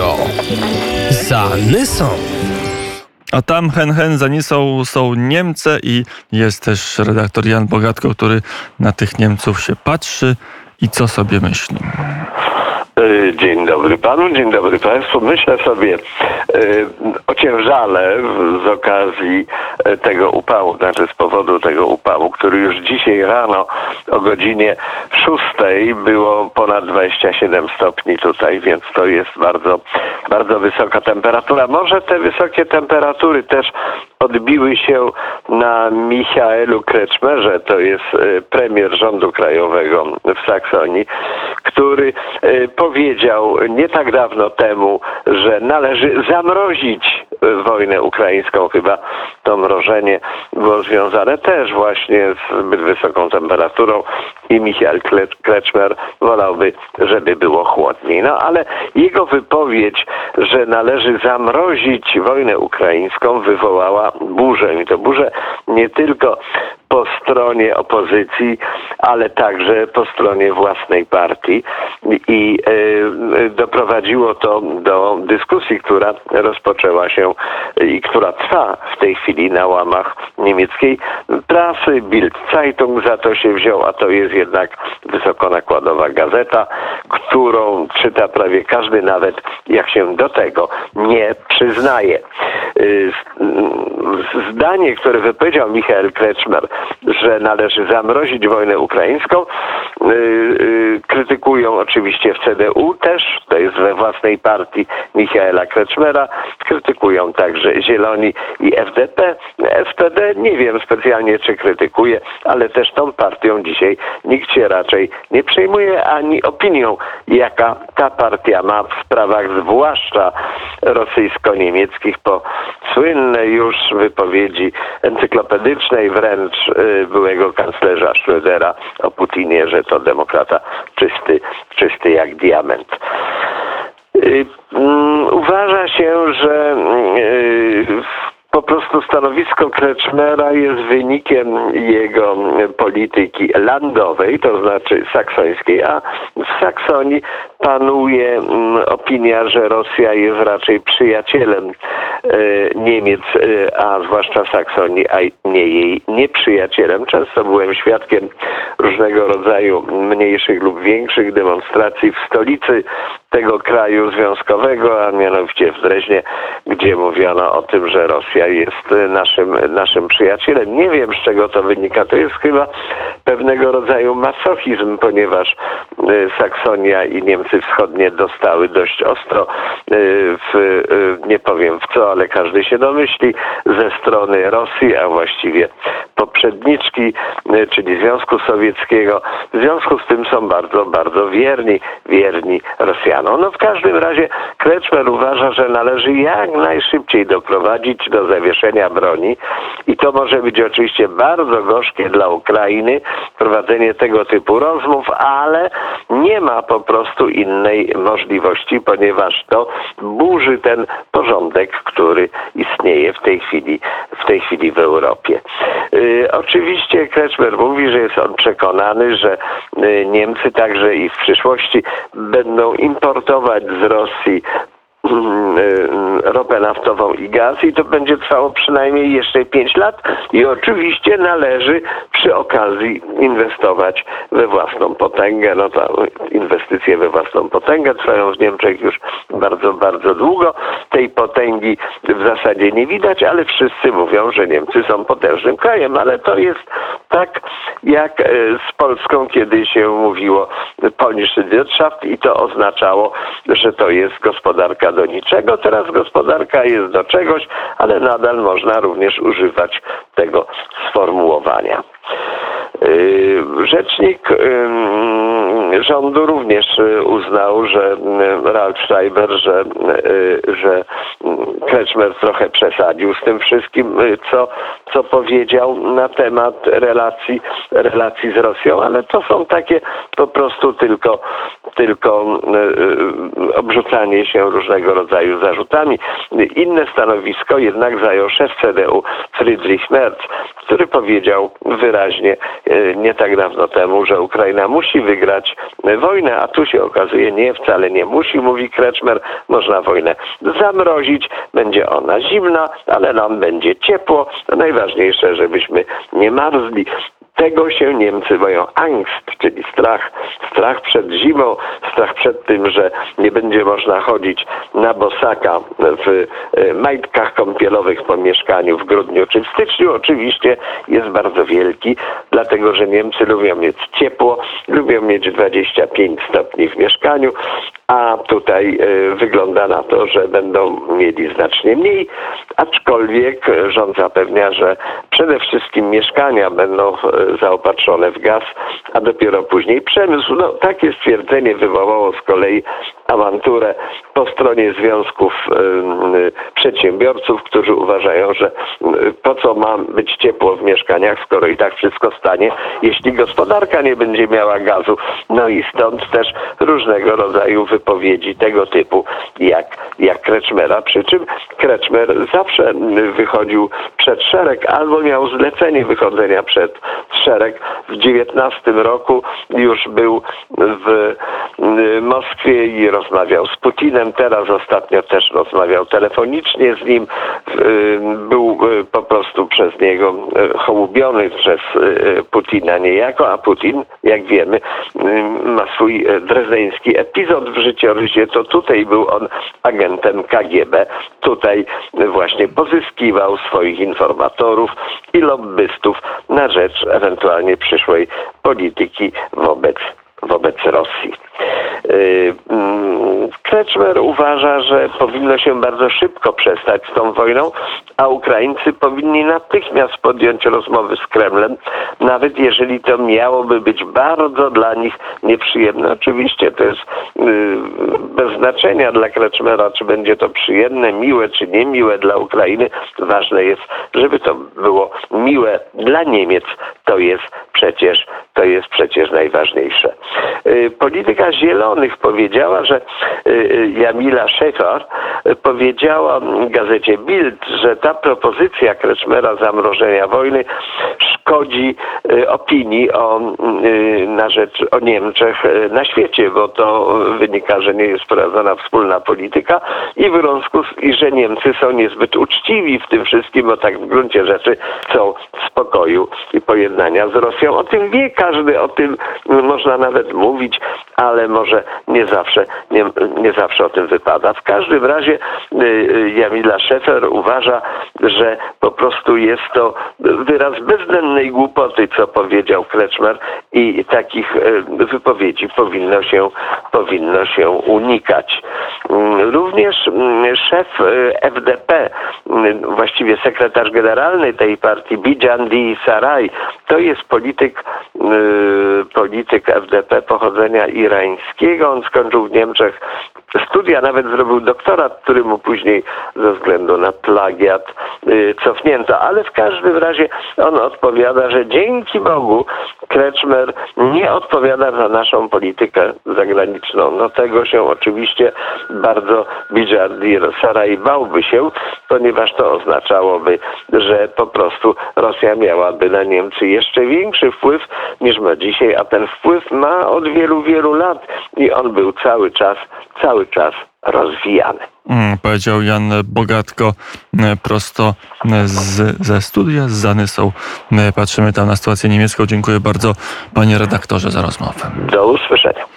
Radio. Za Nysą. A tam hen hen za Nisą są Niemcy i jest też redaktor Jan Bogatko, który na tych Niemców się patrzy i co sobie myśli. E, dzień dobry panu, dzień dobry państwu. Myślę sobie e, o ciężale z okazji tego upału, znaczy z powodu tego upału, który już dzisiaj rano o godzinie 6 było ponad 27 stopni tutaj, więc to jest bardzo, bardzo wysoka temperatura. Może te wysokie temperatury też odbiły się na Michaelu Kreczmerze, to jest premier rządu krajowego w Saksonii, który powiedział nie tak dawno temu, że należy zamrozić wojnę ukraińską. Chyba to mrożenie było związane też właśnie z zbyt wysoką temperaturą i Michał Kreczmer wolałby, żeby było chłodniej. No ale jego wypowiedź, że należy zamrozić wojnę ukraińską wywołała burzę. I to burzę nie tylko po stronie opozycji, ale także po stronie własnej partii i y, doprowadziło to do dyskusji, która rozpoczęła się i która trwa w tej chwili na łamach niemieckiej prasy. Bild Zeitung za to się wziął, a to jest jednak wysokonakładowa gazeta, którą czyta prawie każdy, nawet jak się do tego nie przyznaje. Y, zdanie, które wypowiedział Michael Kretschmer, że należy zamrozić wojnę ukraińską, krytykują oczywiście w CDU też, to jest we własnej partii Michaela Kretschmera, krytykują także Zieloni i FDP. SPD nie wiem specjalnie, czy krytykuje, ale też tą partią dzisiaj nikt się raczej nie przejmuje ani opinią, jaka ta partia ma w sprawach zwłaszcza rosyjsko-niemieckich po słynnej już wypowiedzi encyklopedycznej wręcz y, byłego kanclerza Schrödera o Putinie, że to demokrata czysty, czysty jak diament. Y, mm, uważa się, że y, po prostu stanowisko Kretschmera jest wynikiem jego polityki landowej, to znaczy saksońskiej, a w Saksonii panuje mm, opinia, że Rosja jest raczej przyjacielem Niemiec, e, a zwłaszcza Saksonii, a nie jej nieprzyjacielem. Często byłem świadkiem różnego rodzaju mniejszych lub większych demonstracji w stolicy tego kraju związkowego, a mianowicie w Dreźnie, gdzie mówiono o tym, że Rosja jest naszym, naszym przyjacielem. Nie wiem, z czego to wynika. To jest chyba pewnego rodzaju masochizm, ponieważ e, Saksonia i Niemcy Wschodnie dostały dość ostro, e, w, e, nie powiem w co, ale każdy się domyśli, ze strony Rosji, a właściwie poprzedniczki, czyli Związku Sowieckiego. W związku z tym są bardzo, bardzo wierni, wierni Rosjanom. No w każdym razie Kretschmer uważa, że należy jak najszybciej doprowadzić do zawieszenia broni i to może być oczywiście bardzo gorzkie dla Ukrainy, prowadzenie tego typu rozmów, ale nie ma po prostu innej możliwości, ponieważ to burzy ten porządek, który istnieje w tej chwili, w tej chwili w Europie. Yy, oczywiście Kretschmer mówi, że jest on przekonany, że yy, Niemcy także i w przyszłości będą importować z Rosji y, ropę naftową i gaz i to będzie trwało przynajmniej jeszcze 5 lat i oczywiście należy przy okazji inwestować we własną potęgę. No to inwestycje we własną potęgę trwają w Niemczech już bardzo, bardzo długo. Tej potęgi w zasadzie nie widać, ale wszyscy mówią, że Niemcy są potężnym krajem, ale to jest tak jak e, z Polską, kiedy się mówiło Polnische Wirtschaft i to oznaczało, że to jest gospodarka do niczego. Teraz gospodarka jest do czegoś, ale nadal można również używać tego sformułowania. Y, rzecznik rządu również y, uznał, że y, Ralf Schreiber, że, że Kretschmer trochę przesadził z tym wszystkim, co, co powiedział na temat relacji, relacji z Rosją, ale to są takie po prostu tylko tylko e, obrzucanie się różnego rodzaju zarzutami. Inne stanowisko jednak zajął szef CDU Friedrich Merz, który powiedział wyraźnie nie tak dawno temu, że Ukraina musi wygrać wojnę, a tu się okazuje nie, wcale nie musi, mówi Kreczmer, można wojnę zamrozić, będzie ona zimna, ale nam będzie ciepło. Najważniejsze, żebyśmy nie marzli. Tego się Niemcy boją. Angst, czyli strach. Strach przed zimą, strach przed tym, że nie będzie można chodzić na bosaka w e, majtkach kąpielowych po mieszkaniu w grudniu czy w styczniu oczywiście jest bardzo wielki, dlatego że Niemcy lubią mieć ciepło, lubią mieć 25 stopni w mieszkaniu, a tutaj e, wygląda na to, że będą mieli znacznie mniej, aczkolwiek rząd zapewnia, że przede wszystkim mieszkania będą e, zaopatrzone w gaz, a dopiero później przemysł. No, takie stwierdzenie wywołało z kolei awanturę po stronie związków y, przedsiębiorców, którzy uważają, że y, po co ma być ciepło w mieszkaniach, skoro i tak wszystko stanie, jeśli gospodarka nie będzie miała gazu. No i stąd też różnego rodzaju wypowiedzi tego typu jak, jak Kreczmera, przy czym Kreczmer zawsze wychodził przed szereg albo miał zlecenie wychodzenia przed szereg. W 19 roku już był w y, Moskwie i rozmawiał z Putinem. Teraz ostatnio też rozmawiał telefonicznie z nim. Y, był y, po prostu przez niego hołubiony przez Putina niejako, a Putin, jak wiemy, ma swój drezdeński epizod w życiorysie. To tutaj był on agentem KGB. Tutaj właśnie pozyskiwał swoich informatorów i lobbystów na rzecz ewentualnie przyszłej polityki wobec, wobec Rosji. Y, mm, Kreczmer uważa, że powinno się bardzo szybko przestać z tą wojną, a Ukraińcy powinni natychmiast podjąć rozmowy z Kremlem, nawet jeżeli to miałoby być bardzo dla nich nieprzyjemne. Oczywiście to jest y, bez znaczenia dla Kreczmera, czy będzie to przyjemne, miłe, czy niemiłe dla Ukrainy. Ważne jest, żeby to było miłe dla Niemiec. To jest przecież, to jest przecież najważniejsze. Y, polityka Zielonych powiedziała, że y, y, Jamila Szefar powiedziała gazecie Bild, że ta propozycja Kreczmera zamrożenia wojny szkodzi opinii o, na rzecz o Niemczech na świecie, bo to wynika, że nie jest prowadzona wspólna polityka i w związku z, i że Niemcy są niezbyt uczciwi w tym wszystkim, bo tak w gruncie rzeczy chcą spokoju i pojednania z Rosją. O tym wie każdy, o tym można nawet mówić, ale może nie zawsze, nie, nie zawsze o tym wypada. W każdym razie y, y, Jamila Szefer uważa, że po prostu jest to wyraz bezdennej głupoty, co powiedział Kreczmer i takich y, wypowiedzi powinno się, powinno się unikać. Również mm, szef FDP, mm, właściwie sekretarz generalny tej partii, Bijan Di Saraj, to jest polityk, polityk FDP pochodzenia irańskiego. On skończył w Niemczech studia, nawet zrobił doktorat, który mu później ze względu na plagiat y, cofnięto. Ale w każdym razie on odpowiada, że dzięki Bogu Kreczmer nie odpowiada za naszą politykę zagraniczną. No tego się oczywiście bardzo Bijardir Saraj bałby się, ponieważ to oznaczałoby, że po prostu Rosja miałaby na Niemcy jeszcze większy wpływ niż ma dzisiaj, a ten wpływ ma od wielu, wielu lat i on był cały czas, cały czas rozwijany. Mm, powiedział Jan Bogatko e, prosto e, z, ze studia z Zanysą. E, patrzymy tam na sytuację niemiecką. Dziękuję bardzo panie redaktorze za rozmowę. Do usłyszenia.